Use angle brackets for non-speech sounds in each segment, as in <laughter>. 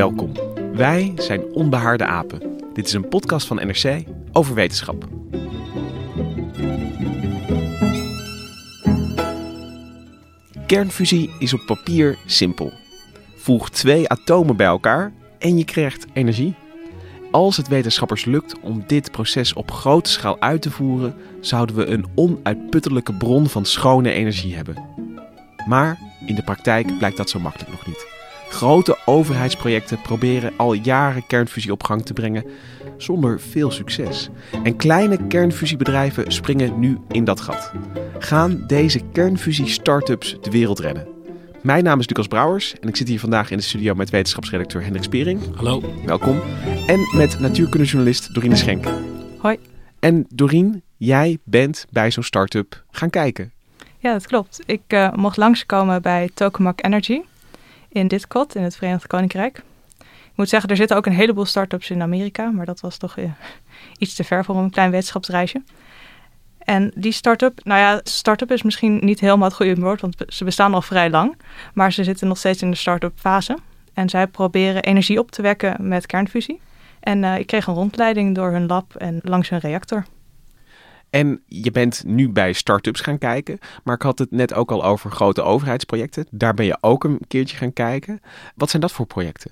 Welkom. Wij zijn Onbehaarde Apen. Dit is een podcast van NRC over wetenschap. Kernfusie is op papier simpel. Voeg twee atomen bij elkaar en je krijgt energie. Als het wetenschappers lukt om dit proces op grote schaal uit te voeren, zouden we een onuitputtelijke bron van schone energie hebben. Maar in de praktijk blijkt dat zo makkelijk nog niet. Grote overheidsprojecten proberen al jaren kernfusie op gang te brengen zonder veel succes. En kleine kernfusiebedrijven springen nu in dat gat. Gaan deze kernfusie-startups de wereld redden? Mijn naam is Lucas Brouwers en ik zit hier vandaag in de studio met wetenschapsredacteur Hendrik Spering. Hallo. Welkom. En met natuurkundejournalist Dorine Schenk. Hoi. En Dorien, jij bent bij zo'n start-up gaan kijken. Ja, dat klopt. Ik uh, mocht langskomen bij Tokamak Energy in Didcot in het Verenigd Koninkrijk. Ik moet zeggen, er zitten ook een heleboel start-ups in Amerika, maar dat was toch uh, <laughs> iets te ver voor een klein wetenschapsreisje. En die start-up, nou ja, start-up is misschien niet helemaal het goede woord, want ze bestaan al vrij lang, maar ze zitten nog steeds in de start-up fase. En zij proberen energie op te wekken met kernfusie. En uh, ik kreeg een rondleiding door hun lab en langs hun reactor. En je bent nu bij start-ups gaan kijken, maar ik had het net ook al over grote overheidsprojecten. Daar ben je ook een keertje gaan kijken. Wat zijn dat voor projecten?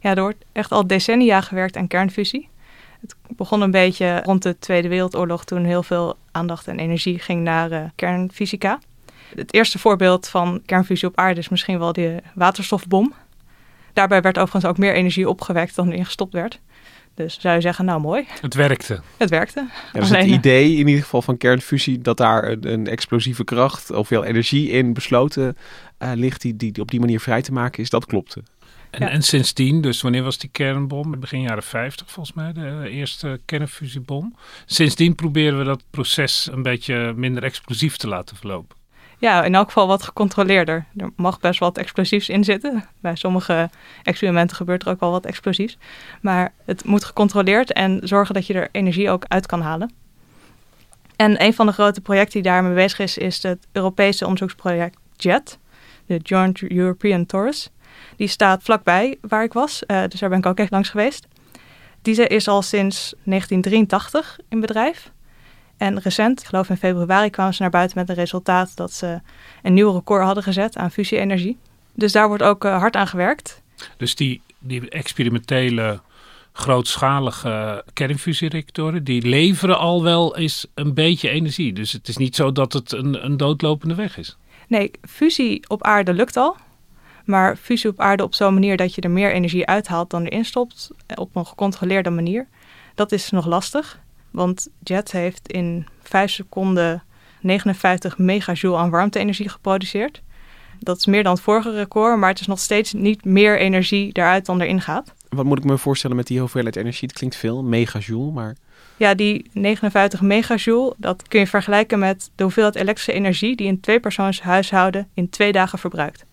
Ja, er wordt echt al decennia gewerkt aan kernfusie. Het begon een beetje rond de Tweede Wereldoorlog toen heel veel aandacht en energie ging naar uh, kernfysica. Het eerste voorbeeld van kernfusie op aarde is misschien wel de waterstofbom. Daarbij werd overigens ook meer energie opgewekt dan erin gestopt werd. Dus zou je zeggen, nou mooi. Het werkte. Het werkte. Ja, dus het idee in ieder geval van kernfusie dat daar een, een explosieve kracht of veel energie in besloten uh, ligt die, die, die op die manier vrij te maken is, dat klopte. En, ja. en sindsdien, dus wanneer was die kernbom? Begin jaren 50 volgens mij, de eerste kernfusiebom. Sindsdien proberen we dat proces een beetje minder explosief te laten verlopen. Ja, in elk geval wat gecontroleerder. Er mag best wat explosiefs in zitten. Bij sommige experimenten gebeurt er ook wel wat explosiefs. Maar het moet gecontroleerd en zorgen dat je er energie ook uit kan halen. En een van de grote projecten die daarmee bezig is, is het Europese onderzoeksproject JET, de Joint European Torus. Die staat vlakbij waar ik was, uh, dus daar ben ik ook echt langs geweest. Die is al sinds 1983 in bedrijf. En recent, ik geloof in februari, kwamen ze naar buiten met een resultaat dat ze een nieuw record hadden gezet aan fusie-energie. Dus daar wordt ook uh, hard aan gewerkt. Dus die, die experimentele grootschalige kernfusiereactoren, die leveren al wel eens een beetje energie. Dus het is niet zo dat het een, een doodlopende weg is. Nee, fusie op aarde lukt al. Maar fusie op aarde op zo'n manier dat je er meer energie uithaalt dan erin stopt, op een gecontroleerde manier, dat is nog lastig. Want JET heeft in 5 seconden 59 megajoule aan warmte-energie geproduceerd. Dat is meer dan het vorige record, maar het is nog steeds niet meer energie eruit dan erin gaat. Wat moet ik me voorstellen met die hoeveelheid energie? Het klinkt veel, megajoule, maar... Ja, die 59 megajoule, dat kun je vergelijken met de hoeveelheid elektrische energie die een tweepersoons huishouden in twee dagen verbruikt.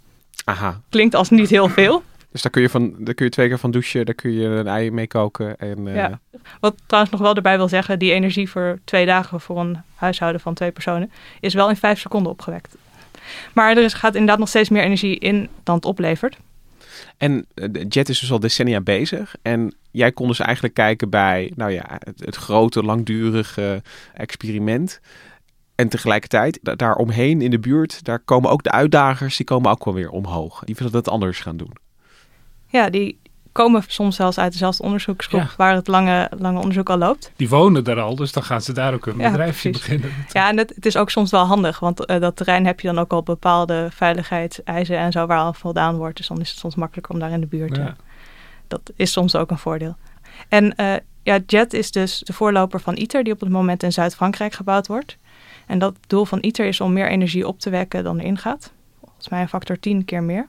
Aha. Klinkt als niet heel veel. Dus daar kun je, van, daar kun je twee keer van douchen, daar kun je een ei mee koken. En, uh... ja. Wat trouwens nog wel erbij wil zeggen, die energie voor twee dagen voor een huishouden van twee personen is wel in vijf seconden opgewekt. Maar er is, gaat inderdaad nog steeds meer energie in dan het oplevert. En de Jet is dus al decennia bezig. En jij kon dus eigenlijk kijken bij nou ja, het, het grote, langdurige experiment. En tegelijkertijd, da- daaromheen in de buurt, daar komen ook de uitdagers, die komen ook wel weer omhoog. Die willen dat anders gaan doen. Ja, die komen soms zelfs uit dezelfde onderzoeksgroep Ja. waar het lange, lange onderzoek al loopt. Die wonen daar al, dus dan gaan ze daar ook een Ja, bedrijfje precies. beginnen. <laughs> Ja, en het, het is ook soms wel handig, want eh, dat terrein heb je dan ook al bepaalde veiligheidseisen en zo waar al voldaan wordt. Dus dan is het soms makkelijker om daar in de buurt te Ja. Dat is soms ook een voordeel. En eh, ja, JET is dus de voorloper van ITER, die op het moment in Zuid-Frankrijk gebouwd wordt. En dat doel van ITER is om meer energie op te wekken dan erin gaat. Volgens mij een factor 10 keer meer.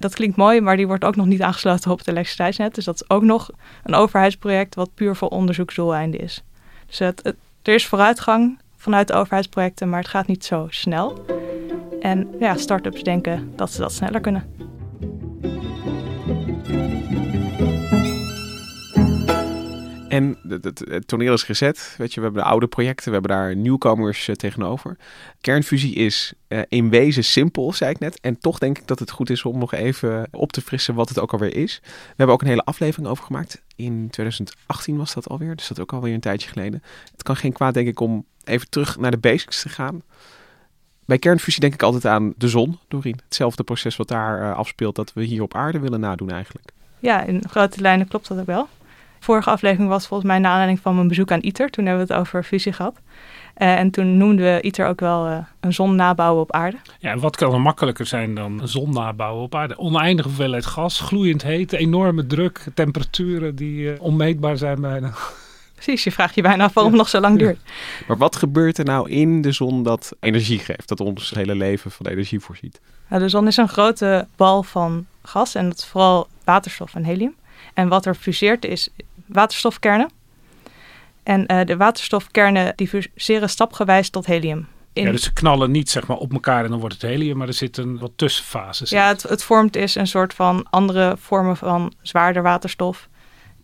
Dat klinkt mooi, maar die wordt ook nog niet aangesloten op het elektriciteitsnet. Dus dat is ook nog een overheidsproject wat puur voor onderzoeksdoeleinden is. Dus het, er is vooruitgang vanuit de overheidsprojecten, maar het gaat niet zo snel. En ja, start-ups denken dat ze dat sneller kunnen. En het, toneel is gezet. Weet je, we hebben de oude projecten, we hebben daar nieuwkomers eh, tegenover. Kernfusie is eh, in wezen simpel, zei ik net. En toch denk ik dat het goed is om nog even op te frissen wat het ook alweer is. We hebben ook een hele aflevering over gemaakt. In 2018 was dat alweer, dus dat is ook alweer een tijdje geleden. Het kan geen kwaad, denk ik, om even terug naar de basics te gaan. Bij kernfusie denk ik altijd aan de zon, Doreen. Hetzelfde proces wat daar eh, afspeelt dat we hier op aarde willen nadoen eigenlijk. Ja, in grote lijnen klopt dat ook wel. Vorige aflevering was volgens mij naar aanleiding van mijn bezoek aan ITER. Toen hebben we het over fusie gehad. Eh, en toen noemden we ITER ook wel eh, een zon nabouwen op aarde. Ja, en wat kan er makkelijker zijn dan een zon nabouwen op aarde? Oneindige hoeveelheid gas, gloeiend heet, enorme druk, temperaturen die eh, onmeetbaar zijn bijna. <laughs> Precies, je vraagt je bijna af waarom het nog zo lang duurt. Maar wat gebeurt er nou in de zon dat energie geeft? Dat ons hele leven van energie voorziet? Nou, de zon is een grote bal van gas en dat is vooral waterstof en helium. En wat er fuseert is waterstofkernen. En eh, de waterstofkernen die fuseren stapgewijs tot helium. In- Ja, dus ze knallen niet zeg maar op elkaar en dan wordt het helium, maar er zitten wat tussenfases. in. Ja, het, het vormt is een soort van andere vormen van zwaarder waterstof.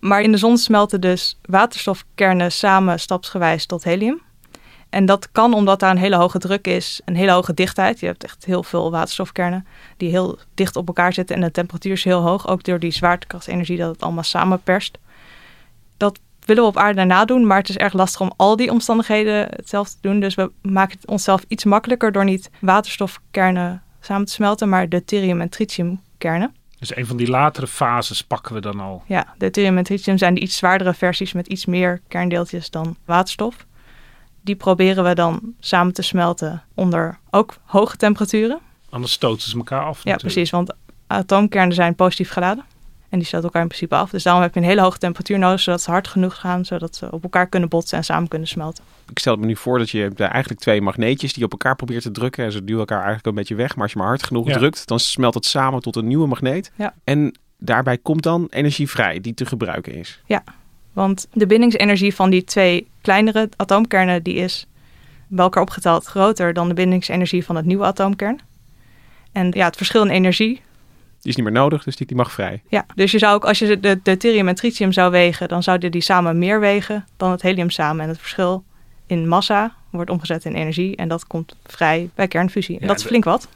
Maar in de zon smelten dus waterstofkernen samen stapsgewijs tot helium. En dat kan omdat daar een hele hoge druk is, een hele hoge dichtheid. Je hebt echt heel veel waterstofkernen die heel dicht op elkaar zitten en de temperatuur is heel hoog. Ook door die zwaartekrachtenergie dat het allemaal samenperst. Dat willen we op aarde nadoen, maar het is erg lastig om al die omstandigheden hetzelfde te doen. Dus we maken het onszelf iets makkelijker door niet waterstofkernen samen te smelten, maar deuterium en tritiumkernen. Dus een van die latere fases pakken we dan al. Ja, deuterium en tritium zijn de iets zwaardere versies met iets meer kerndeeltjes dan waterstof. Die proberen we dan samen te smelten onder ook hoge temperaturen. Anders stoten ze elkaar af. Ja, natuurlijk. precies, want atoomkernen zijn positief geladen. En die stoten elkaar in principe af. Dus daarom heb je een hele hoge temperatuur nodig, zodat ze hard genoeg gaan, zodat ze op elkaar kunnen botsen en samen kunnen smelten. Ik stel me nu voor dat je hebt daar eigenlijk twee magneetjes die op elkaar probeert te drukken. En ze duwen elkaar eigenlijk een beetje weg. Maar als je maar hard genoeg Ja. drukt, dan smelt het samen tot een nieuwe magneet. Ja. En daarbij komt dan energie vrij die te gebruiken is. Want de bindingsenergie van die twee kleinere atoomkernen, die is bij elkaar opgeteld groter dan de bindingsenergie van het nieuwe atoomkern. En ja, het verschil in energie Die is niet meer nodig, dus die, die mag vrij. Ja, dus je zou ook, als je de deuterium en tritium zou wegen, dan zouden die samen meer wegen dan het helium samen. En het verschil in massa wordt omgezet in energie en dat komt vrij bij kernfusie. En Ja, dat is flink wat.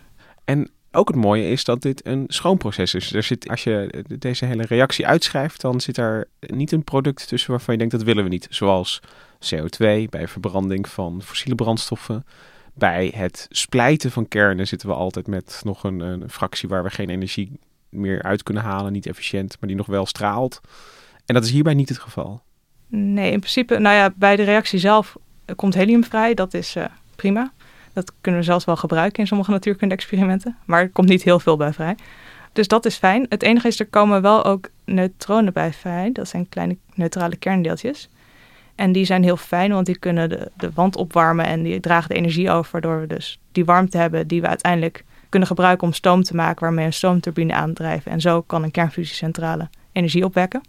En ook het mooie is dat dit een schoon proces is. Er zit, als je deze hele reactie uitschrijft, dan zit er niet een product tussen waarvan je denkt dat willen we niet. Zoals CO2 bij verbranding van fossiele brandstoffen. Bij het splijten van kernen zitten we altijd met nog een, fractie waar we geen energie meer uit kunnen halen. Niet efficiënt, maar die nog wel straalt. En dat is hierbij niet het geval. Nee, in principe, nou ja, bij de reactie zelf komt helium vrij. Dat is eh, prima. Dat kunnen we zelfs wel gebruiken in sommige natuurkunde-experimenten. Maar er komt niet heel veel bij vrij. Dus dat is fijn. Het enige is, er komen wel ook neutronen bij vrij. Dat zijn kleine neutrale kerndeeltjes. En die zijn heel fijn, want die kunnen de, de wand opwarmen en die dragen de energie over. Waardoor we dus die warmte hebben die we uiteindelijk kunnen gebruiken om stoom te maken, waarmee een stoomturbine aandrijven. En zo kan een kernfusiecentrale energie opwekken.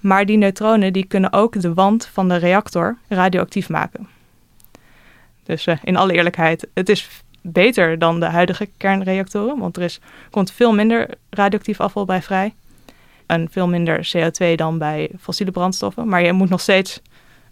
Maar die neutronen die kunnen ook de wand van de reactor radioactief maken. Dus eh, in alle eerlijkheid, het is beter dan de huidige kernreactoren, want er is, komt veel minder radioactief afval bij vrij. En veel minder CO2 dan bij fossiele brandstoffen. Maar je moet nog steeds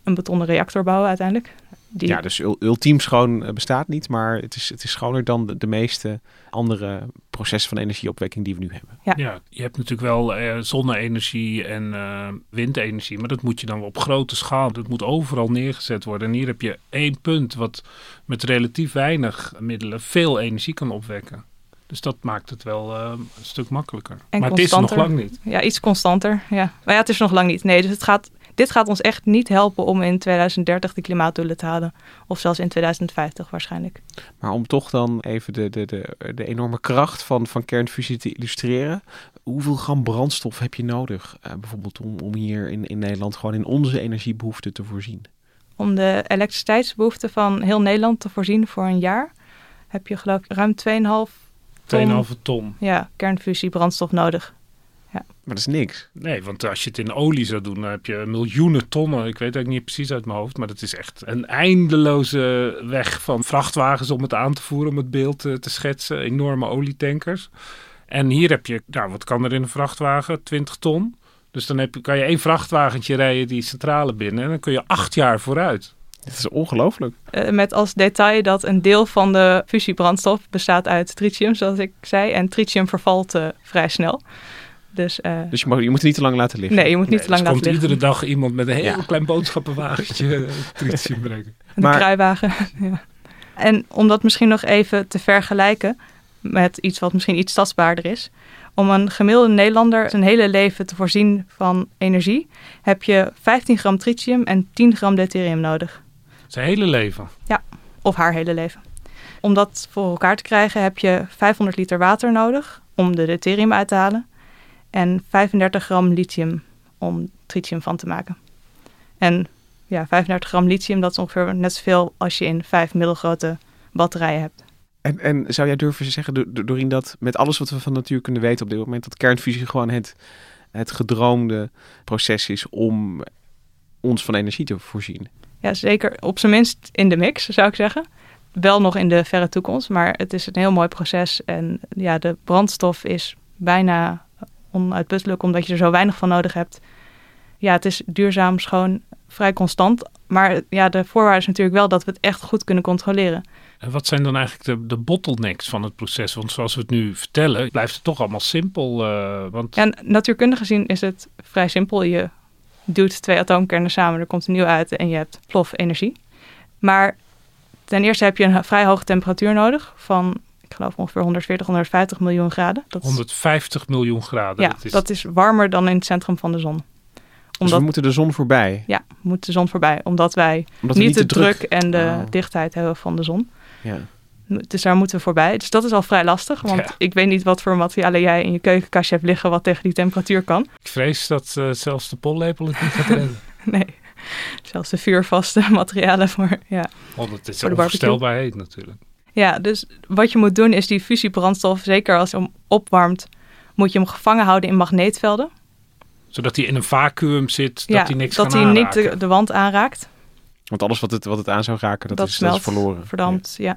een betonnen reactor bouwen uiteindelijk. Die, Ja, dus ul- ultiem schoon eh, bestaat niet, maar het is, het is schoner dan de, de meeste andere processen van energieopwekking die we nu hebben. Ja. Ja, je hebt natuurlijk wel eh, zonne-energie en eh, windenergie, maar dat moet je dan op grote schaal. Dat moet overal neergezet worden. En hier heb je één punt wat met relatief weinig middelen veel energie kan opwekken. Dus dat maakt het wel eh, een stuk makkelijker. En maar het is nog lang niet. ja, iets constanter. Ja. Maar ja, het is nog lang niet. Nee, dus het gaat, dit gaat ons echt niet helpen om in 2030 de klimaatdoelen te halen. Of zelfs in 2050 waarschijnlijk. Maar om toch dan even de, de, de, de enorme kracht van, van kernfusie te illustreren. Hoeveel gram brandstof heb je nodig eh, bijvoorbeeld om, om hier in, in Nederland gewoon in onze energiebehoeften te voorzien? Om de elektriciteitsbehoeften van heel Nederland te voorzien voor een jaar... heb je geloof ik ruim 2,5 ton 2,5 ton. ja, kernfusie brandstof nodig. Maar dat is niks. Nee, want als je het in olie zou doen, dan heb je miljoenen tonnen. Ik weet het eigenlijk niet precies uit mijn hoofd, maar dat is echt een eindeloze weg van vrachtwagens om het aan te voeren, om het beeld eh, te schetsen. Enorme olietankers. En hier heb je, nou, wat kan er in een vrachtwagen? 20 ton. Dus dan heb je, kan je één vrachtwagentje rijden die centrale binnen en dan kun je acht jaar vooruit. Dit is ongelooflijk. Eh, met als detail dat een deel van de fusiebrandstof bestaat uit tritium, zoals ik zei. En tritium vervalt eh, vrij snel. Dus, eh, Dus je, mag, je moet het niet te lang laten liggen. nee, je moet niet Nee, te lang dus laten komt liggen. iedere dag iemand met een heel Ja. klein boodschappenwagentje eh, tritium brengen. Een Maar- kruiwagen. <laughs> ja. En om dat misschien nog even te vergelijken met iets wat misschien iets tastbaarder is. Om een gemiddelde Nederlander zijn hele leven te voorzien van energie, heb je 15 gram tritium en 10 gram deuterium nodig. Zijn hele leven. Of haar hele leven. Om dat voor elkaar te krijgen heb je 500 liter water nodig om de deuterium uit te halen. En 35 gram lithium om tritium van te maken. En ja, 35 gram lithium, dat is ongeveer net zoveel als je in vijf middelgrote batterijen hebt. En, en zou jij durven zeggen, Do- Do- Dorien, dat met alles wat we van natuur kunnen weten op dit moment, dat kernfusie gewoon het, het gedroomde proces is om ons van energie te voorzien? Ja, zeker op zijn minst in de mix, zou ik zeggen. Wel nog in de verre toekomst, maar het is een heel mooi proces. En ja, de brandstof is bijna onuitputtelijk, omdat je er zo weinig van nodig hebt. Ja, het is duurzaam, schoon, vrij constant. Maar ja, de voorwaarde is natuurlijk wel dat we het echt goed kunnen controleren. En wat zijn dan eigenlijk de, de bottlenecks van het proces? Want zoals we het nu vertellen, blijft het toch allemaal simpel. eh, want En natuurkundig gezien is het vrij simpel. Je duwt twee atoomkernen samen, er komt een nieuw uit en je hebt plof energie. Maar ten eerste heb je een vrij hoge temperatuur nodig van, ik geloof ongeveer 140, 150 miljoen graden. Dat is, 150 miljoen graden. ja, dat is, dat is warmer dan in het centrum van de zon. Dus Omdat, we moeten de zon voorbij. ja, moet de zon voorbij, omdat wij Omdat we niet de druk en de Oh. dichtheid hebben van de zon. Ja. Dus daar moeten we voorbij. Dus dat is al vrij lastig, want Ja. ik weet niet wat voor materialen jij in je keukenkastje hebt liggen wat tegen die temperatuur kan. Ik vrees dat eh, zelfs de pollepel het niet gaat <laughs> redden. Nee, zelfs de vuurvaste <laughs> materialen voor, ja. Want het is Voor de barbecue. heet natuurlijk. Ja, dus wat je moet doen is die fusiebrandstof, zeker als je hem opwarmt, moet je hem gevangen houden in magneetvelden. Zodat hij in een vacuüm zit, dat ja, hij niks dat kan hij niet de, de wand aanraakt. Want alles wat het, wat het aan zou raken, dat, Dat is, dat is smelt, verloren. Verdampt, ja.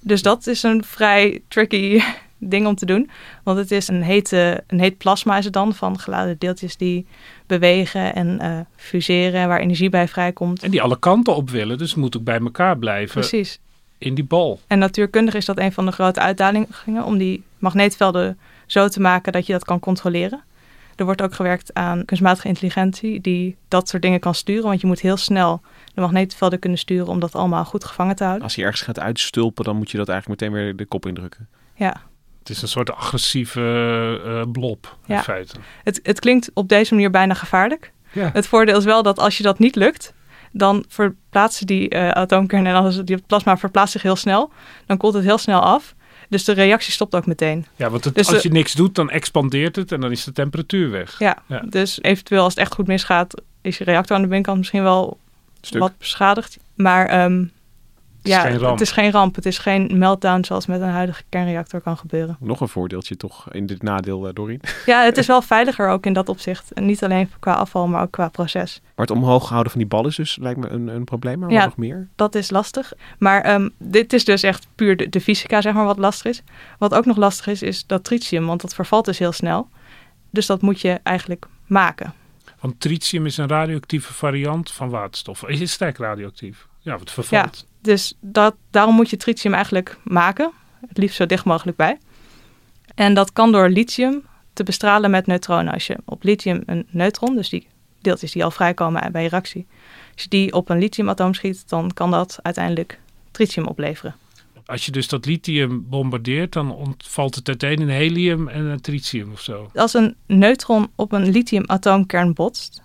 Dus dat is een vrij tricky <laughs> ding om te doen. Want het is een, hete, een heet plasma is het dan, van geladen deeltjes die bewegen en eh, fuseren, waar energie bij vrijkomt. En die alle kanten op willen, dus het moet ook bij elkaar blijven Precies. In die bal. En natuurkundig is dat een van de grote uitdagingen om die magneetvelden zo te maken dat je dat kan controleren. Er wordt ook gewerkt aan kunstmatige intelligentie die dat soort dingen kan sturen, want je moet heel snel de magneetvelden kunnen sturen om dat allemaal goed gevangen te houden. Als hij ergens gaat uitstulpen, dan moet je dat eigenlijk meteen weer de kop indrukken. Ja, Het is een soort agressieve eh, blob, in Ja. feite. het, het klinkt op deze manier bijna gevaarlijk. Ja. Het voordeel is wel dat als je dat niet lukt, dan verplaatsen die eh atoomkernen en als die plasma verplaatst zich heel snel, dan koelt het heel snel af. Dus de reactie stopt ook meteen. Ja, want het, Dus als de- je niks doet, dan expandeert het en dan is de temperatuur weg. Ja, Ja. dus eventueel als het echt goed misgaat, is je reactor aan de binnenkant misschien wel Stuk. wat beschadigd. Maar ehm, is ja, geen ramp. het is geen ramp. Het is geen meltdown zoals met een huidige kernreactor kan gebeuren. Nog een voordeeltje toch in dit nadeel, eh, Dorien. Ja, het is wel veiliger ook in dat opzicht. En niet alleen qua afval, maar ook qua proces. Maar het omhoog houden van die bal is dus lijkt me een, een probleem. Maar Ja. nog meer? Dat is lastig. Maar ehm, dit is dus echt puur de, de fysica, zeg maar, wat lastig is. Wat ook nog lastig is, is dat tritium, want dat vervalt dus heel snel. Dus dat moet je eigenlijk maken. Want tritium is een radioactieve variant van waterstof. Is het sterk radioactief? Ja, het vervalt. Dus dat, daarom moet je tritium eigenlijk maken. Het liefst zo dicht mogelijk bij. En dat kan door lithium te bestralen met neutronen. Als je op lithium een neutron, dus die deeltjes die al vrijkomen bij reactie, als je die op een lithiumatoom schiet, dan kan dat uiteindelijk tritium opleveren. Als je dus dat lithium bombardeert, dan ontvalt het uiteen in helium en een tritium of zo. Als een neutron op een lithiumatoomkern botst,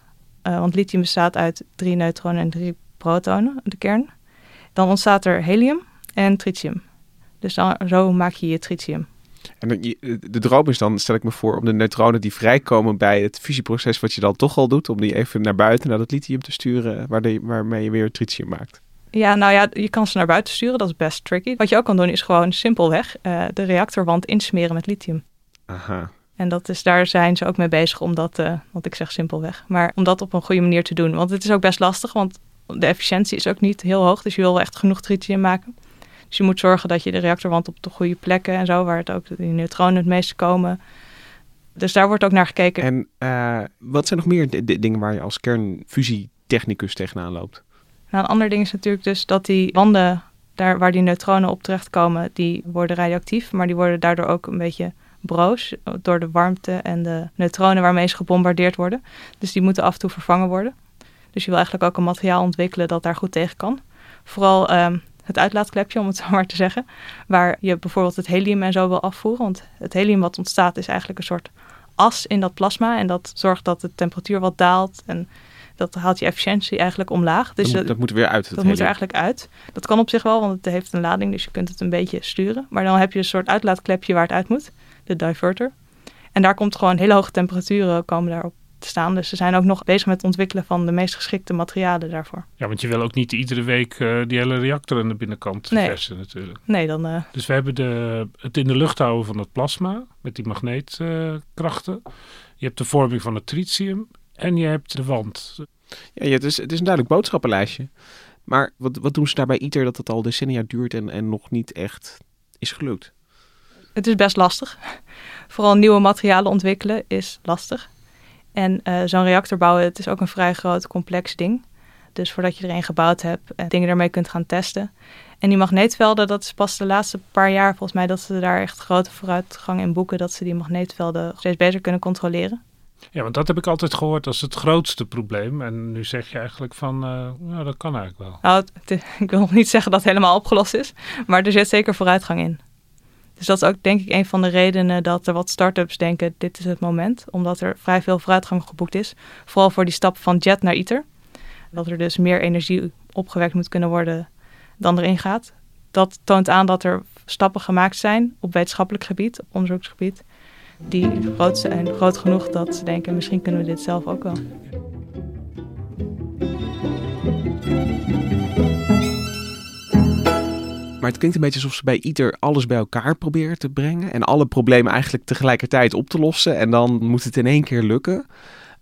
uh, want lithium bestaat uit drie neutronen en drie protonen, de kern, dan ontstaat er helium en tritium. Dus dan, zo maak je je tritium. En de droom is dan, stel ik me voor, om de neutronen die vrijkomen bij het fusieproces, wat je dan toch al doet, om die even naar buiten, naar dat lithium te sturen, waarmee je weer tritium maakt. Ja, nou ja, je kan ze naar buiten sturen, dat is best tricky. Wat je ook kan doen is gewoon simpelweg uh, de reactorwand insmeren met lithium. Aha. En dat is, daar zijn ze ook mee bezig om dat, uh, want ik zeg simpelweg, maar om dat op een goede manier te doen. Want het is ook best lastig, want de efficiëntie is ook niet heel hoog, dus je wil wel echt genoeg tritium maken. Dus je moet zorgen dat je de reactorwand op de goede plekken en zo, waar het ook die neutronen het meeste komen. Dus daar wordt ook naar gekeken. En uh, wat zijn nog meer dingen waar je als kernfusietechnicus tegenaan loopt? Nou, een ander ding is natuurlijk dus dat die wanden daar waar die neutronen op terechtkomen, die worden radioactief, maar die worden daardoor ook een beetje broos door de warmte en de neutronen waarmee ze gebombardeerd worden. Dus die moeten af en toe vervangen worden. Dus je wil eigenlijk ook een materiaal ontwikkelen dat daar goed tegen kan. Vooral um, het uitlaatklepje, om het zo <laughs> maar te zeggen. Waar je bijvoorbeeld het helium en zo wil afvoeren. Want het helium wat ontstaat is eigenlijk een soort as in dat plasma. En dat zorgt dat de temperatuur wat daalt. En dat haalt je efficiëntie eigenlijk omlaag. Dus dat, dat moet er weer uit. Dat moet er eigenlijk uit. Dat kan op zich wel, want het heeft een lading, dus je kunt het een beetje sturen. Maar dan heb je een soort uitlaatklepje waar het uit moet, de diverter. En daar komt gewoon hele hoge temperaturen komen daarop te staan. Dus ze zijn ook nog bezig met het ontwikkelen van de meest geschikte materialen daarvoor. Ja, want je wil ook niet iedere week uh, die hele reactor aan de binnenkant nee. versen natuurlijk. Nee, dan... Uh... Dus we hebben de, het in de lucht houden van het plasma met die magneetkrachten. Uh, je hebt de vorming van het tritium en je hebt de wand. Ja, het, is, het is een duidelijk boodschappenlijstje. Maar wat, wat doen ze daarbij ITER dat het al decennia duurt en, en nog niet echt is gelukt? Het is best lastig. <laughs> Vooral nieuwe materialen ontwikkelen is lastig. En uh, zo'n reactor bouwen, het is ook een vrij groot, complex ding. Dus voordat je er een gebouwd hebt en dingen ermee kunt gaan testen. En die magneetvelden, dat is pas de laatste paar jaar volgens mij dat ze daar echt grote vooruitgang in boeken. Dat ze die magneetvelden steeds beter kunnen controleren. Ja, want dat heb ik altijd gehoord als het grootste probleem. En nu zeg je eigenlijk van, uh, nou, dat kan eigenlijk wel. Nou, het, <laughs> ik wil nog niet zeggen dat het helemaal opgelost is. Maar er zit zeker vooruitgang in. Dus dat is ook denk ik een van de redenen dat er wat start-ups denken, dit is het moment. Omdat er vrij veel vooruitgang geboekt is. Vooral voor die stap van jet naar ITER. Dat er dus meer energie opgewekt moet kunnen worden dan erin gaat. Dat toont aan dat er stappen gemaakt zijn op wetenschappelijk gebied, onderzoeksgebied. Die groot zijn, groot genoeg dat ze denken, misschien kunnen we dit zelf ook wel. Maar het klinkt een beetje alsof ze bij ITER alles bij elkaar proberen te brengen. En alle problemen eigenlijk tegelijkertijd op te lossen. En dan moet het in één keer lukken.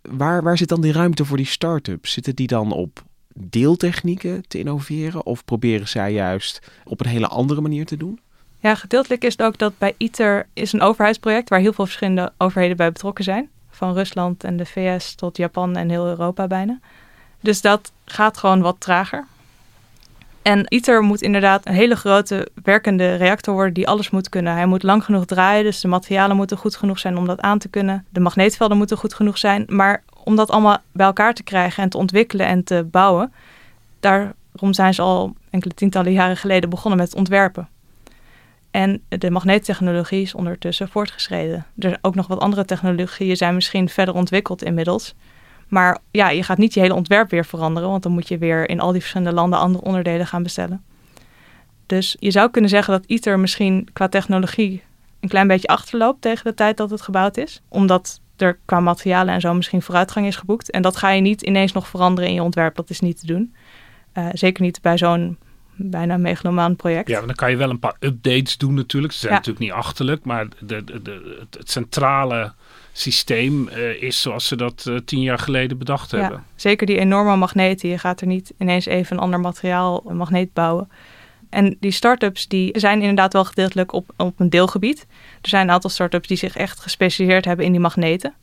Waar, waar zit dan die ruimte voor die start-ups? Zitten die dan op deeltechnieken te innoveren? Of proberen zij juist op een hele andere manier te doen? Ja, gedeeltelijk is het ook dat bij ITER is een overheidsproject waar heel veel verschillende overheden bij betrokken zijn. Van Rusland en de VS tot Japan en heel Europa bijna. Dus dat gaat gewoon wat trager. En ITER moet inderdaad een hele grote werkende reactor worden die alles moet kunnen. Hij moet lang genoeg draaien, dus de materialen moeten goed genoeg zijn om dat aan te kunnen. De magneetvelden moeten goed genoeg zijn. Maar om dat allemaal bij elkaar te krijgen en te ontwikkelen en te bouwen, daarom zijn ze al enkele tientallen jaren geleden begonnen met ontwerpen. En de magneettechnologie is ondertussen voortgeschreden. Er ook nog wat andere technologieën zijn misschien verder ontwikkeld inmiddels. Maar ja, je gaat niet je hele ontwerp weer veranderen, want dan moet je weer in al die verschillende landen andere onderdelen gaan bestellen. Dus je zou kunnen zeggen dat ITER misschien qua technologie een klein beetje achterloopt tegen de tijd dat het gebouwd is. Omdat er qua materialen en zo misschien vooruitgang is geboekt. En dat ga je niet ineens nog veranderen in je ontwerp. Dat is niet te doen. Uh, zeker niet bij zo'n bijna megalomaan project. Ja, dan kan je wel een paar updates doen natuurlijk. Ze zijn natuurlijk niet achterlijk, maar de, de, de, het centrale systeem uh, is zoals ze dat uh, tien jaar geleden bedacht ja, hebben. Zeker die enorme magneten. Je gaat er niet ineens even een ander materiaal, een magneet bouwen. En die start-ups die zijn inderdaad wel gedeeltelijk op, op een deelgebied. Er zijn een aantal start-ups die zich echt gespecialiseerd hebben in die magneten.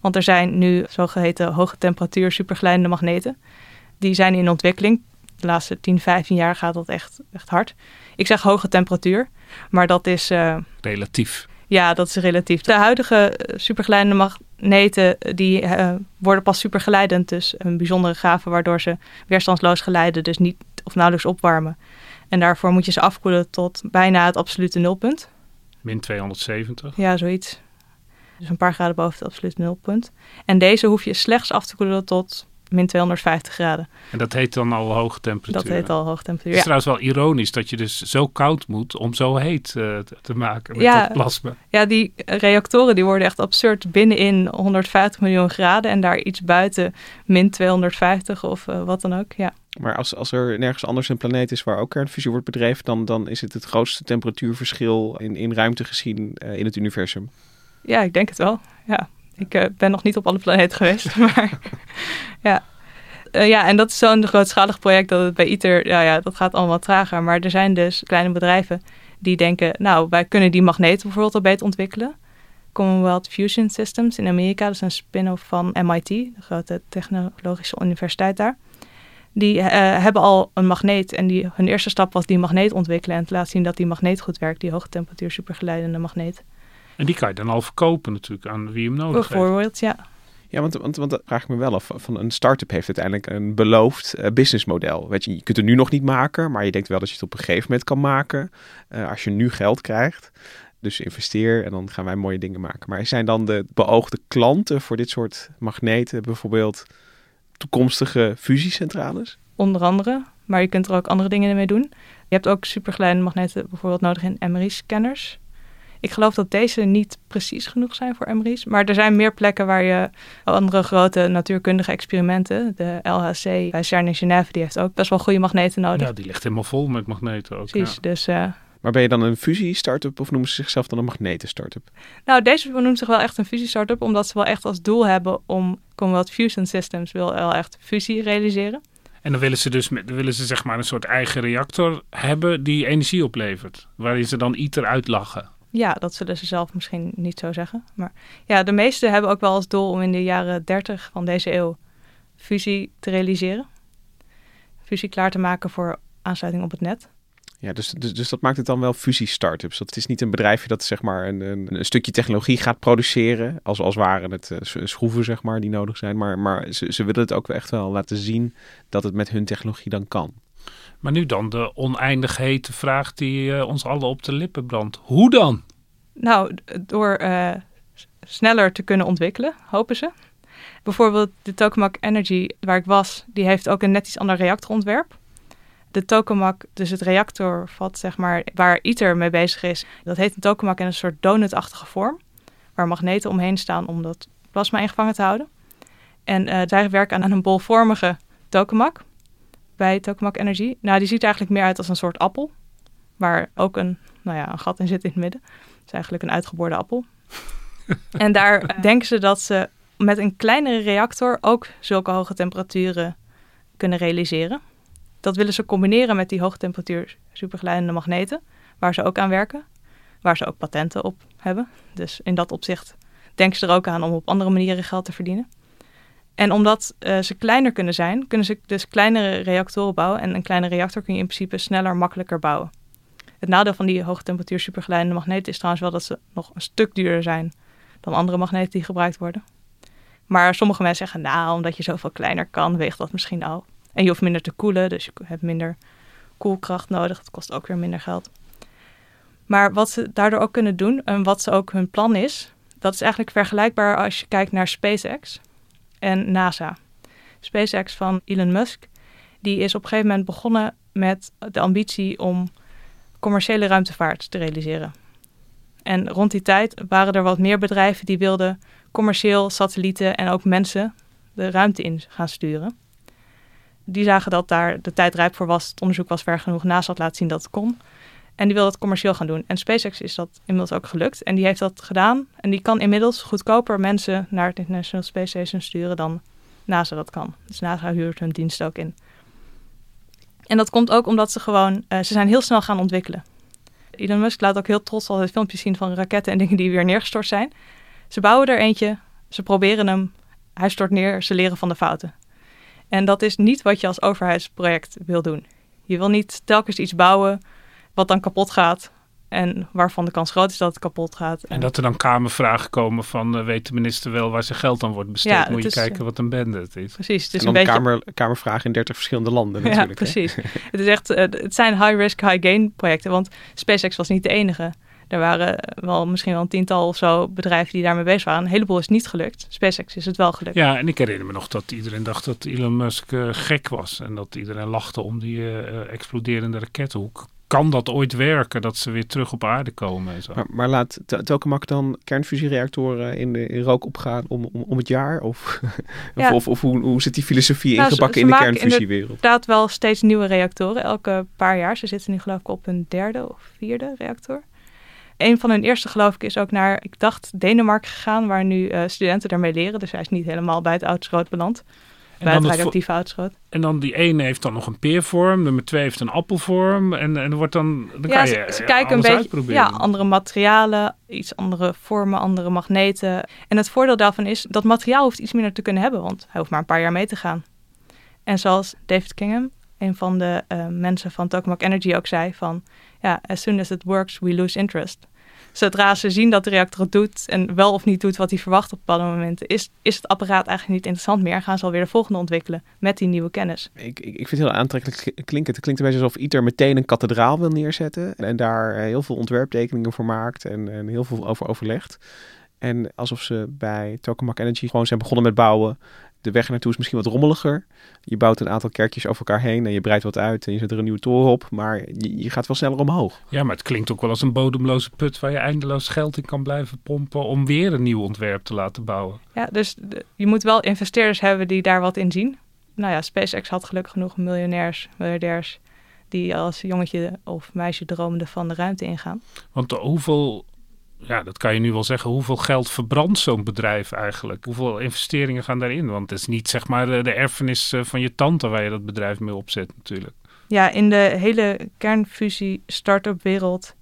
Want er zijn nu zogeheten hoge temperatuur superglijdende magneten. Die zijn in ontwikkeling. De laatste 10, 15 jaar gaat dat echt, echt hard. Ik zeg hoge temperatuur, maar dat is... Uh, relatief. Ja, dat is relatief. De huidige eh, supergeleidende magneten die uh, worden pas supergeleidend. Dus een bijzondere gave waardoor ze weerstandsloos geleiden, dus niet of nauwelijks opwarmen. En daarvoor moet je ze afkoelen tot bijna het absolute nulpunt. Min 270? Ja, zoiets. Dus een paar graden boven het absolute nulpunt. En deze hoef je slechts af te koelen tot min 250 graden. En dat heet dan al hoge temperatuur? Dat heet al hoge temperatuur, Het is trouwens wel ironisch dat je dus zo koud moet om zo heet uh, te maken met ja, dat plasma. Ja, die reactoren die worden echt absurd binnenin 150 miljoen graden en daar iets buiten min 250 of uh, wat dan ook, ja. Maar als, als er nergens anders een planeet is waar ook kernfusie wordt bedreven, dan, dan is het het grootste temperatuurverschil in, in ruimte gezien uh, in het universum. Ja, ik denk het wel. Ja. Ik uh, ben nog niet op alle planeten geweest, <laughs> maar ja. Uh, ja, en dat is zo'n grootschalig project dat het bij ITER, ja, ja, dat gaat allemaal trager. Maar er zijn dus kleine bedrijven die denken, nou, wij kunnen die magneten bijvoorbeeld al beter ontwikkelen. Commonwealth Fusion Systems in Amerika, dat is een spin-off van MIT, de grote technologische universiteit daar. Die uh, hebben al een magneet en die, hun eerste stap was die magneet ontwikkelen en te laten zien dat die magneet goed werkt, die hoge temperatuur supergeleidende magneet. En die kan je dan al verkopen natuurlijk aan wie hem nodig heeft. Bijvoorbeeld, ja. Ja, want, want, want dat vraag ik me wel af. Van een start-up heeft uiteindelijk een beloofd uh, businessmodel. Weet je, je kunt het nu nog niet maken, maar je denkt wel dat je het op een gegeven moment kan maken. Uh, als je nu geld krijgt. Dus investeer en dan gaan wij mooie dingen maken. Maar zijn dan de beoogde klanten voor dit soort magneten bijvoorbeeld toekomstige fusiecentrales? Onder andere, maar je kunt er ook andere dingen mee doen. Je hebt ook superkleine magneten bijvoorbeeld nodig in MRI-scanners. Ik geloof dat deze niet precies genoeg zijn voor MRI's. Maar er zijn meer plekken waar je andere grote natuurkundige experimenten. De LHC bij CERN in Genève, die heeft ook best wel goede magneten nodig. Ja, die ligt helemaal vol met magneten ook. Precies, dus... Uh, maar ben je dan een fusie-startup of noemen ze zichzelf dan een magneten-startup? Nou, deze noemt zich wel echt een fusie-startup, omdat ze wel echt als doel hebben om Commonwealth Fusion Systems wil wel echt fusie realiseren. En dan willen ze dus dan willen ze zeg maar een soort eigen reactor hebben die energie oplevert, waarin ze dan ITER uitlachen. Ja, dat zullen ze zelf misschien niet zo zeggen. Maar ja, de meesten hebben ook wel als doel om in de jaren 30 van deze eeuw fusie te realiseren. Fusie klaar te maken voor aansluiting op het net. Ja, dus, dus, dus dat maakt het dan wel fusie-startups. Dat is niet een bedrijfje dat zeg maar een, een, een, stukje technologie gaat produceren. Als, als waren het uh, schroeven, zeg maar, die nodig zijn. Maar, maar ze, ze willen het ook echt wel laten zien dat het met hun technologie dan kan. Maar nu dan de oneindig hete vraag die uh, ons allen op de lippen brandt. Hoe dan? Nou, door uh, sneller te kunnen ontwikkelen, hopen ze. Bijvoorbeeld de Tokamak Energy, waar ik was, die heeft ook een net iets ander reactorontwerp. De tokamak, dus het reactorvat, zeg maar, waar ITER mee bezig is, dat heet een tokamak in een soort donutachtige vorm. Waar magneten omheen staan om dat plasma ingevangen te houden. En zij werken aan een bolvormige tokamak bij Tokamak Energy. Nou, die ziet er eigenlijk meer uit als een soort appel. Waar ook een, nou ja, een gat in zit in het midden. Het is eigenlijk een uitgeboorde appel. <laughs> en daar denken ze dat ze met een kleinere reactor ook zulke hoge temperaturen kunnen realiseren. Dat willen ze combineren met die hoge temperatuur supergeleidende magneten, waar ze ook aan werken, waar ze ook patenten op hebben. Dus in dat opzicht denken ze er ook aan om op andere manieren geld te verdienen. En omdat uh, ze kleiner kunnen zijn, kunnen ze dus kleinere reactoren bouwen. En een kleine reactor kun je in principe sneller, makkelijker bouwen. Het nadeel van die hoge temperatuur supergeleidende magneten is trouwens wel dat ze nog een stuk duurder zijn dan andere magneten die gebruikt worden. Maar sommige mensen zeggen, nou, omdat je zoveel kleiner kan, weegt dat misschien al. En je hoeft minder te koelen, dus je hebt minder koelkracht nodig. Het kost ook weer minder geld. Maar wat ze daardoor ook kunnen doen en wat ze ook hun plan is, dat is eigenlijk vergelijkbaar als je kijkt naar SpaceX en NASA. SpaceX van Elon Musk, die is op een gegeven moment begonnen met de ambitie om commerciële ruimtevaart te realiseren. En rond die tijd waren er wat meer bedrijven die wilden commercieel satellieten en ook mensen de ruimte in gaan sturen. Die zagen dat daar de tijd rijp voor was, het onderzoek was ver genoeg, NASA had laten zien dat het kon. En die wil dat commercieel gaan doen. En SpaceX is dat inmiddels ook gelukt. En die heeft dat gedaan. En die kan inmiddels goedkoper mensen naar het International Space Station sturen dan NASA dat kan. Dus NASA huurt hun dienst ook in. En dat komt ook omdat ze gewoon, uh, ze zijn heel snel gaan ontwikkelen. Elon Musk laat ook heel trots altijd filmpjes zien van raketten en dingen die weer neergestort zijn. Ze bouwen er eentje, ze proberen hem, hij stort neer, ze leren van de fouten. En dat is niet wat je als overheidsproject wil doen. Je wil niet telkens iets bouwen wat dan kapot gaat. En waarvan de kans groot is dat het kapot gaat. En dat er dan kamervragen komen van... Uh, weet de minister wel waar zijn geld aan wordt besteed? Ja, Moet je is, kijken wat een bende het is. Precies. Het is en dan een beetje... kamer, kamervragen in 30 verschillende landen natuurlijk. Ja, precies. het, is echt, uh, het zijn high-risk, high-gain projecten. Want SpaceX was niet de enige. Er waren wel misschien wel een tiental of zo bedrijven die daarmee bezig waren. Een heleboel is niet gelukt. SpaceX is het wel gelukt. Ja, en ik herinner me nog dat iedereen dacht dat Elon Musk uh, gek was. En dat iedereen lachte om die uh, exploderende rakethoek. Kan dat ooit werken, dat ze weer terug op aarde komen? En zo. Maar, maar laat Tokamak dan kernfusiereactoren in, de, in rook opgaan om, om, om het jaar? Of, <laughs> ja. of, of, hoe, hoe zit die filosofie nou, ingebakken in de kernfusiewereld? inderdaad wel steeds nieuwe reactoren, elke paar jaar. Ze zitten nu geloof ik op een derde of vierde reactor. Een van hun eerste, geloof ik, is ook naar, ik dacht, Denemarken gegaan, waar nu uh, studenten daarmee leren. Dus hij is niet helemaal bij het oudschroot beland. En bij het radioactieve. En dan die ene heeft dan nog een peervorm, nummer twee heeft een appelvorm. En, en wordt dan, dan ja, kan je ze, kijken een beetje, ja, andere materialen, iets andere vormen, andere magneten. En het voordeel daarvan is, dat materiaal hoeft iets minder te kunnen hebben, want hij hoeft maar een paar jaar mee te gaan. En zoals David Kingham, een van de uh, mensen van Tokamak Energy ook zei, van ja, as soon as it works, we lose interest. Zodra ze zien dat de reactor het doet en wel of niet doet wat hij verwacht op bepaalde momenten, is, is het apparaat eigenlijk niet interessant meer. Gaan ze alweer de volgende ontwikkelen met die nieuwe kennis. Ik, ik, ik vind het heel aantrekkelijk klinken. Het klinkt een beetje alsof ITER meteen een kathedraal wil neerzetten en daar heel veel ontwerptekeningen voor maakt en, en heel veel over overlegt. En alsof ze bij Tokamak Energy gewoon zijn begonnen met bouwen de weg naartoe is misschien wat rommeliger. Je bouwt een aantal kerkjes over elkaar heen en je breidt wat uit en je zet er een nieuwe toren op. Maar je, je, gaat wel sneller omhoog. Ja, maar het klinkt ook wel als een bodemloze put waar je eindeloos geld in kan blijven pompen om weer een nieuw ontwerp te laten bouwen. Ja, dus je moet wel investeerders hebben die daar wat in zien. Nou ja, SpaceX had gelukkig genoeg miljonairs, miljardairs die als jongetje of meisje droomde van de ruimte ingaan. Want hoeveel ja, dat kan je nu wel zeggen. Hoeveel geld verbrandt zo'n bedrijf eigenlijk? Hoeveel investeringen gaan daarin? Want het is niet zeg maar de, erfenis eh, van je tante waar je dat bedrijf mee opzet natuurlijk. Ja, in de hele kernfusie start-up wereld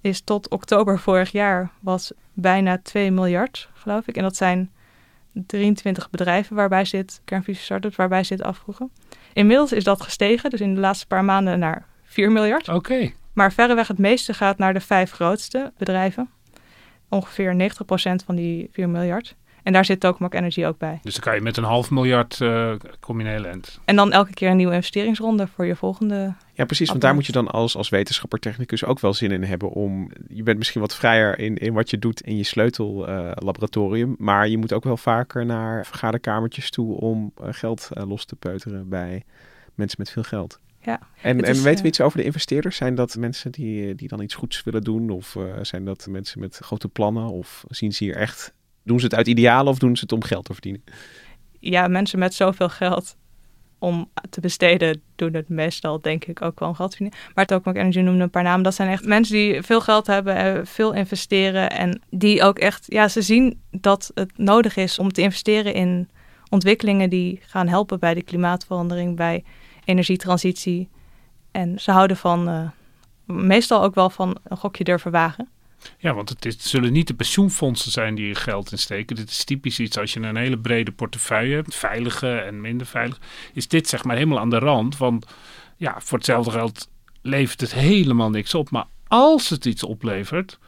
is tot oktober vorig jaar was bijna 2 miljard, geloof ik. En dat zijn 23 bedrijven waarbij zit, kernfusie startups waarbij zit afvroegen. Inmiddels is dat gestegen, dus in de laatste paar maanden naar 4 miljard. Oké. Maar verreweg het meeste gaat naar de vijf grootste bedrijven ongeveer 90% van die 4 miljard. En daar zit Tokamak Energy ook bij. Dus dan kan je met een half miljard uh, kom je En dan elke keer een nieuwe investeringsronde voor je volgende. Ja, precies. Want daar moet je dan als, als wetenschapper technicus ook wel zin in hebben om. Je bent misschien wat vrijer in, in wat je doet in je sleutellaboratorium. Uh, maar je moet ook wel vaker naar vergaderkamertjes toe om uh, geld uh, los te peuteren bij mensen met veel geld. Ja, en, en weten we eh, iets over de investeerders? Zijn dat mensen die, die dan iets goeds willen doen? Of uh, zijn dat mensen met grote plannen? Of zien ze hier echt... Doen ze het uit idealen of doen ze het om geld te verdienen? Ja, mensen met zoveel geld om te besteden doen het meestal denk ik ook wel om geld te verdienen. Maar Tokamak Energy noemde een paar namen. Dat zijn echt mensen die veel geld hebben, veel investeren. En die ook echt, ja, ze zien dat het nodig is om te investeren in ontwikkelingen die gaan helpen bij de klimaatverandering, bij energietransitie. En ze houden van, uh, meestal ook wel van een gokje durven wagen. Ja, want het, is, zullen niet de pensioenfondsen zijn die je geld insteken. Dit is typisch iets als je een hele brede portefeuille hebt, veilige en minder veilig. Is dit zeg maar helemaal aan de rand. Want ja, voor hetzelfde geld levert het helemaal niks op. Maar als het iets oplevert,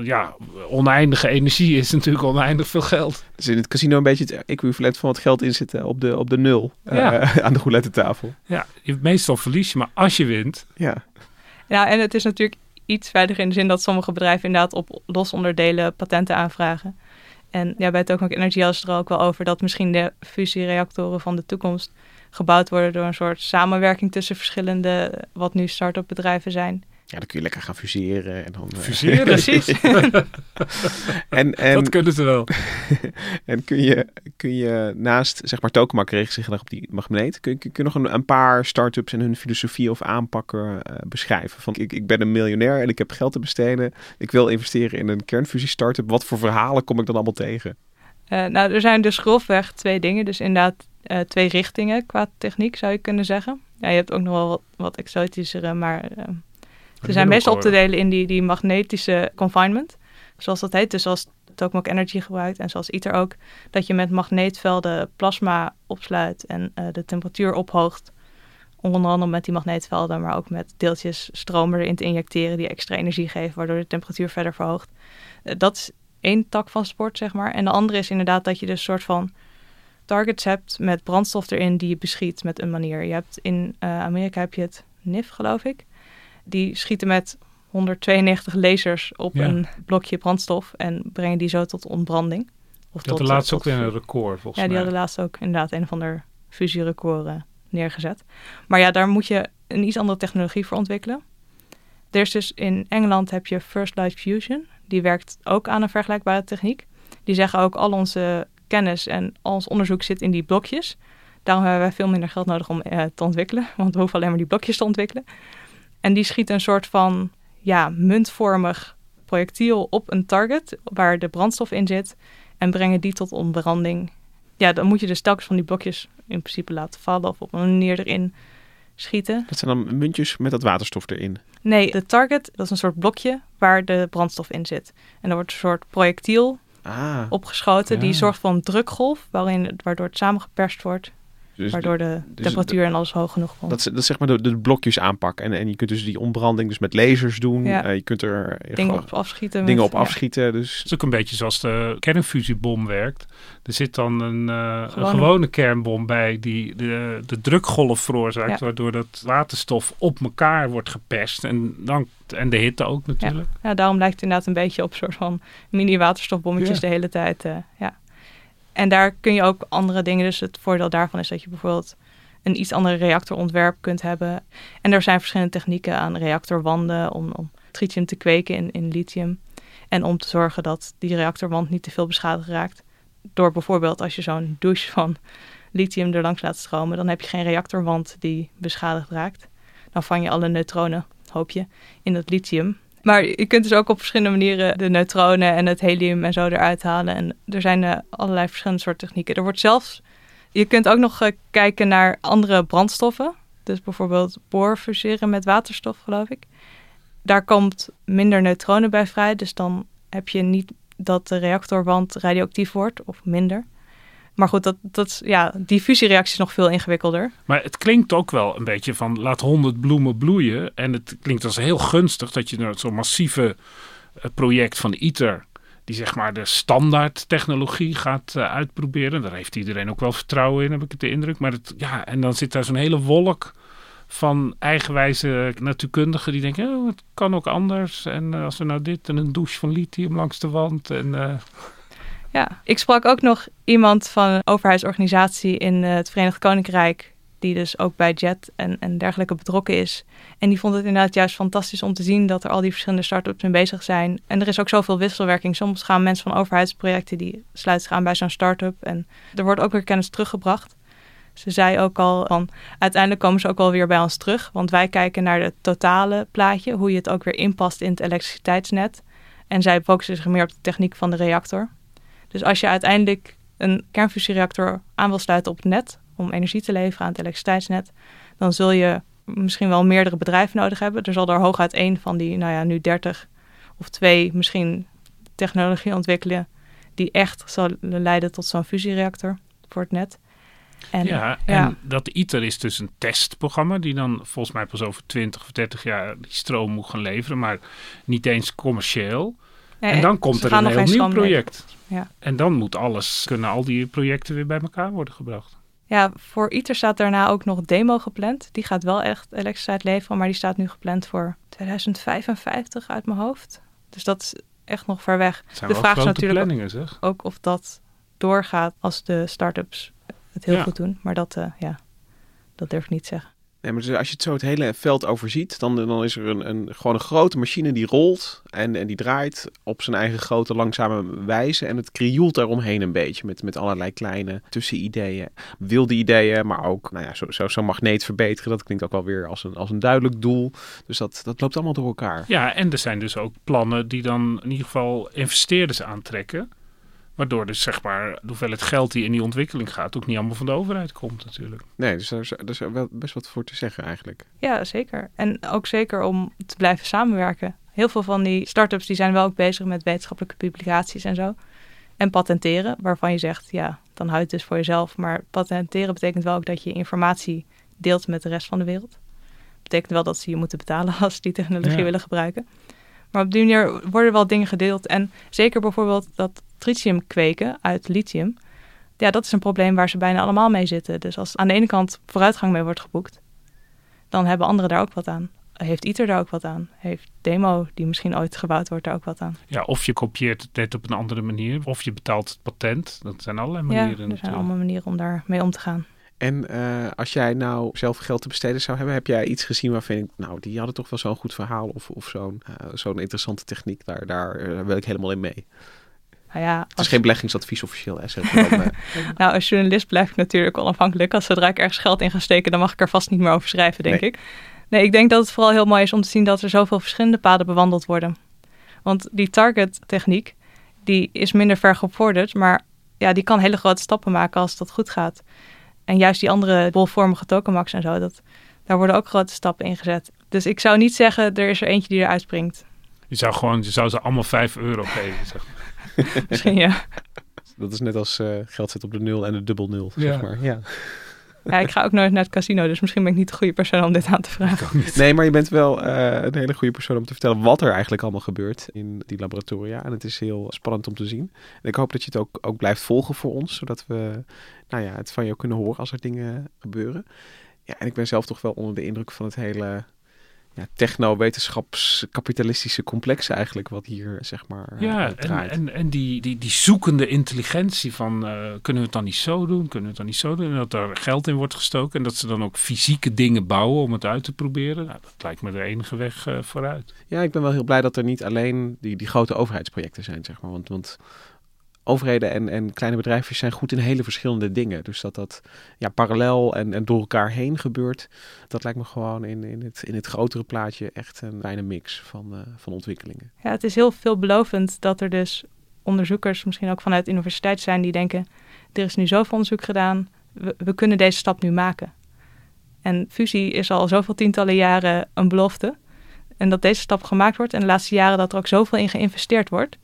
ja, oneindige energie is natuurlijk oneindig veel geld. Dus in het casino een beetje het equivalent van wat geld inzitten op de, op de nul uh, <laughs> aan de roulette tafel. Ja, meestal verlies je, maar als je wint. Ja. ja, en het is natuurlijk iets veiliger in de zin dat sommige bedrijven inderdaad op losonderdelen patenten aanvragen. En ja, bij het Tokamak Energy had het er ook wel over dat misschien de fusiereactoren van de toekomst gebouwd worden door een soort samenwerking tussen verschillende, wat nu start-up bedrijven zijn. Ja, dan kun je lekker gaan fuseren. En dan, uh... Fuseren? <laughs> Precies. <laughs> en, en, dat kunnen ze wel. <laughs> en kun je, kun je naast, zeg maar, tokenmak richt zich op die magneet. Kun, kun, kun je nog een, een paar start-ups en hun filosofie of aanpakken uh, beschrijven? Van, ik, ik ben een miljonair en ik heb geld te besteden. Ik wil investeren in een kernfusie-startup. Wat voor verhalen kom ik dan allemaal tegen? Uh, nou, er zijn dus grofweg twee dingen. Dus inderdaad twee richtingen qua techniek, zou je kunnen zeggen. Ja, je hebt ook nog wel wat, wat exotischere, maar ze zijn meestal op te delen in die, die magnetische confinement. zoals dat heet. Dus zoals Tokamak Energy gebruikt en zoals ITER ook. Dat je met magneetvelden plasma opsluit en uh, de temperatuur ophoogt. Onder andere met die magneetvelden, maar ook met deeltjes stroom erin te injecteren die extra energie geven, waardoor de temperatuur verder verhoogt. Uh, dat is één tak van sport, zeg maar. En de andere is inderdaad dat je dus een soort van targets hebt met brandstof erin die je beschiet met een manier. Je hebt in uh, Amerika heb je het NIF, geloof ik. Die schieten met 192 lasers op Ja. een blokje brandstof en brengen die zo tot ontbranding. Of Die tot, de laatste tot ook weer een record, volgens Ja, die mij. hadden laatst ook inderdaad een of ander fusierecord eh, neergezet. Maar ja, daar moet je een iets andere technologie voor ontwikkelen. Er is dus in Engeland heb je First Light Fusion. Die werkt ook aan een vergelijkbare techniek. Die zeggen ook al onze kennis en al ons onderzoek zit in die blokjes. Daarom hebben wij veel minder geld nodig om eh, te ontwikkelen. Want we hoeven alleen maar die blokjes te ontwikkelen. En die schieten een soort van ja, muntvormig projectiel op een target waar de brandstof in zit. En brengen die tot ontbranding. Ja, dan moet je dus telkens van die blokjes in principe laten vallen of op een manier erin schieten. Dat zijn dan muntjes met dat waterstof erin. Nee, de target, dat is een soort blokje waar de brandstof in zit. En er wordt een soort projectiel Ah, opgeschoten. Die Ja. zorgt voor een drukgolf, waarin, waardoor het samengeperst wordt. Dus waardoor de dus temperatuur en alles hoog genoeg komt. dat, is, dat is zeg maar de, de blokjes aanpakken. En, en je kunt dus die ontbranding dus met lasers doen. Ja. Eh, je kunt er dingen op afschieten. dingen met- op afschieten. Dus Het is ook een beetje zoals de kernfusiebom werkt. Er zit dan een, eh, een Gewone- kernbom bij die de, de drukgolf veroorzaakt, Ja. waardoor dat waterstof op elkaar wordt geperst. En, dan, en de hitte ook natuurlijk. Ja. Ja, daarom lijkt het inderdaad een beetje op een soort van mini-waterstofbommetjes Ja. de hele tijd. eh, ja. En daar kun je ook andere dingen. Dus het voordeel daarvan is dat je bijvoorbeeld een iets ander reactorontwerp kunt hebben. En er zijn verschillende technieken aan reactorwanden om, om tritium te kweken in, in lithium. En om te zorgen dat die reactorwand niet te veel beschadigd raakt. Door bijvoorbeeld als je zo'n douche van lithium er langs laat stromen, dan heb je geen reactorwand die beschadigd raakt. Dan vang je alle neutronen, hoop je, in dat lithium. Maar je kunt dus ook op verschillende manieren de neutronen en het helium en zo eruit halen. En er zijn eh, allerlei verschillende soorten technieken. Er wordt zelfs, je kunt ook nog eh, kijken naar andere brandstoffen. Dus bijvoorbeeld boorfuseren met waterstof, geloof ik. Daar komt minder neutronen bij vrij. Dus dan heb je niet dat de reactorwand radioactief wordt of minder. Maar goed, dat, dat, is- ja, die fusiereactie is nog veel ingewikkelder. Maar het klinkt ook wel een beetje van laat honderd bloemen bloeien. En het klinkt als heel gunstig dat je nou zo'n massieve eh, project van ITER, die zeg maar de standaard technologie gaat eh, uitproberen. Daar heeft iedereen ook wel vertrouwen in, heb ik het de indruk. Maar het, ja, en dan zit daar zo'n hele wolk van eigenwijze natuurkundigen die denken, oh, het kan ook anders. En eh, als we nou dit en een douche van lithium langs de wand. En, Ja, ik sprak ook nog iemand van een overheidsorganisatie in eh, het Verenigd Koninkrijk, die dus ook bij JET en, en dergelijke betrokken is. En die vond het inderdaad juist fantastisch om te zien dat er al die verschillende start-ups mee bezig zijn. En er is ook zoveel wisselwerking. Soms gaan mensen van overheidsprojecten die sluiten zich aan bij zo'n start-up en er wordt ook weer kennis teruggebracht. Ze zei ook al van uiteindelijk komen ze ook wel weer bij ons terug, want wij kijken naar het totale plaatje, hoe je het ook weer inpast in het elektriciteitsnet. En zij focussen zich meer op de techniek van de reactor. Dus als je uiteindelijk een kernfusiereactor aan wil sluiten op het net om energie te leveren aan het elektriciteitsnet, dan zul je misschien wel meerdere bedrijven nodig hebben. Er zal er hooguit één van die, nou ja, nu 30 of twee misschien technologie ontwikkelen die echt zal leiden tot zo'n fusiereactor voor het net. En, ja, ja. en dat ITER is dus een testprogramma die dan volgens mij pas over 20 of 30 jaar die stroom moet gaan leveren, maar niet eens commercieel. En dan komt er een heel nieuw project. Ja. En dan moet alles, kunnen al die projecten weer bij elkaar worden gebracht. Ja, voor ITER staat daarna ook nog demo gepland. Die gaat wel echt elektriciteit leveren, maar die staat nu gepland voor 2055 uit mijn hoofd. Dus dat is echt nog ver weg. Zijn De vraag is natuurlijk zeg. Ook of dat doorgaat als de start-ups het heel Ja. goed doen. Maar dat, eh, ja, dat durf ik niet te zeggen. Nee, maar dus als je het zo het hele veld overziet, dan, dan is er een, een, gewoon een grote machine die rolt en, en die draait op zijn eigen grote langzame wijze. En het krioelt daaromheen een beetje met, met allerlei kleine tussenideeën, wilde ideeën, maar ook nou ja, zo'n zo, zo'n magneet verbeteren. Dat klinkt ook wel weer als een, als een duidelijk doel. Dus dat, dat loopt allemaal door elkaar. Ja, en er zijn dus ook plannen die dan in ieder geval investeerders aantrekken. Waardoor dus zeg maar de hoeveelheid geld die in die ontwikkeling gaat ook niet allemaal van de overheid komt natuurlijk. Nee, dus daar is, daar is wel best wat voor te zeggen eigenlijk. Ja, zeker. En ook zeker om te blijven samenwerken. Heel veel van die start-ups die zijn wel ook bezig met wetenschappelijke publicaties en zo. En patenteren, waarvan je zegt, ja, dan houd het dus voor jezelf. Maar patenteren betekent wel ook dat je informatie deelt met de rest van de wereld. Betekent wel dat ze je moeten betalen <laughs> als ze die technologie Ja. willen gebruiken. Maar op die manier worden wel dingen gedeeld. En zeker bijvoorbeeld dat tritium kweken uit lithium. Ja, dat is een probleem waar ze bijna allemaal mee zitten. Dus als aan de ene kant vooruitgang mee wordt geboekt, dan hebben anderen daar ook wat aan. Heeft ITER daar ook wat aan? Heeft Demo, die misschien ooit gebouwd wordt, daar ook wat aan? Ja, of je kopieert het net op een andere manier, of je betaalt het patent. Dat zijn allerlei Ja, manieren er zijn natuurlijk. allemaal manieren om daarmee om te gaan. En eh, als jij nou zelf geld te besteden zou hebben, heb jij iets gezien waarvan je denkt, nou, die hadden toch wel zo'n goed verhaal of, of zo'n eh, zo'n interessante techniek. Daar, daar eh, wil ik helemaal in mee. Nou ja, Het is als, geen beleggingsadvies officieel, hè, zeg maar dan, <laughs> nou, als journalist blijf ik natuurlijk onafhankelijk. Als zodra ik ergens geld in ga steken, dan mag ik er vast niet meer over schrijven, denk Nee. ik. Nee, ik denk dat het vooral heel mooi is om te zien dat er zoveel verschillende paden bewandeld worden. Want die target-techniek, die is minder ver gevorderd, maar ja, die kan hele grote stappen maken als dat goed gaat. En juist die andere bolvormige tokenmax en zo, dat, daar worden ook grote stappen in gezet. Dus ik zou niet zeggen, er is er eentje die eruit springt. Je zou gewoon, je zou ze allemaal 5 euro geven. Zeg. <laughs> Misschien ja. Dat is net als eh, geld zet op de nul en de dubbel nul, Ja. zeg maar. Ja. ja. Ik ga ook nooit naar het casino, dus misschien ben ik niet de goede persoon om dit aan te vragen. Nee, maar je bent wel eh, een hele goede persoon om te vertellen wat er eigenlijk allemaal gebeurt in die laboratoria. En het is heel spannend om te zien. En ik hoop dat je het ook, ook blijft volgen voor ons, zodat we nou ja, het van jou kunnen horen als er dingen gebeuren. Ja, en ik ben zelf toch wel onder de indruk van het hele ja, techno-wetenschaps-kapitalistische complex eigenlijk, wat hier zeg maar eh, Ja, en, en, en die, die, die zoekende intelligentie van eh, kunnen we het dan niet zo doen, kunnen we het dan niet zo doen. En dat er geld in wordt gestoken en dat ze dan ook fysieke dingen bouwen om het uit te proberen. Nou, dat lijkt me de enige weg eh, vooruit. Ja, ik ben wel heel blij dat er niet alleen die, die grote overheidsprojecten zijn, zeg maar. Want, want overheden en, en kleine bedrijfjes zijn goed in hele verschillende dingen. Dus dat dat ja, parallel en, en door elkaar heen gebeurt, dat lijkt me gewoon in, in, het, in het grotere plaatje echt een fijne mix van, eh, van ontwikkelingen. Ja, het is heel veelbelovend dat er dus onderzoekers, misschien ook vanuit universiteit zijn, die denken: er is nu zoveel onderzoek gedaan, we, we kunnen deze stap nu maken. En fusie is al zoveel tientallen jaren een belofte. En dat deze stap gemaakt wordt en de laatste jaren dat er ook zoveel in geïnvesteerd wordt,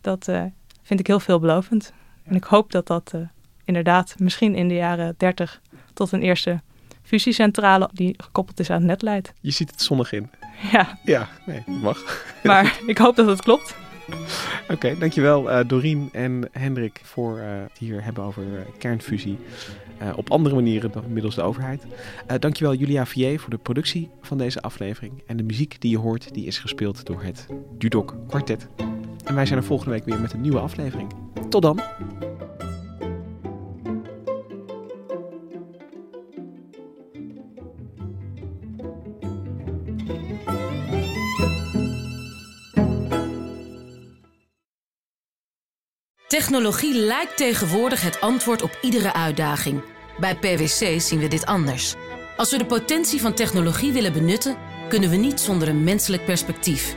dat eh, vind ik heel veelbelovend. En ik hoop dat dat eh, inderdaad misschien in de jaren 30 tot een eerste fusiecentrale die gekoppeld is aan het net leidt. Je ziet het zonnig in. Ja, Ja, nee, dat mag. <laughs> maar ik hoop dat het klopt. Oké, dankjewel eh Dorien en Hendrik voor eh, het hier hebben over kernfusie. op andere manieren dan middels de overheid. Eh dankjewel Julia Vier voor de productie van deze aflevering. En de muziek die je hoort, die is gespeeld door het Dudok Quartet. En wij zijn er volgende week weer met een nieuwe aflevering. Tot dan! Technologie lijkt tegenwoordig het antwoord op iedere uitdaging. Bij PwC zien we dit anders. Als we de potentie van technologie willen benutten, kunnen we niet zonder een menselijk perspectief.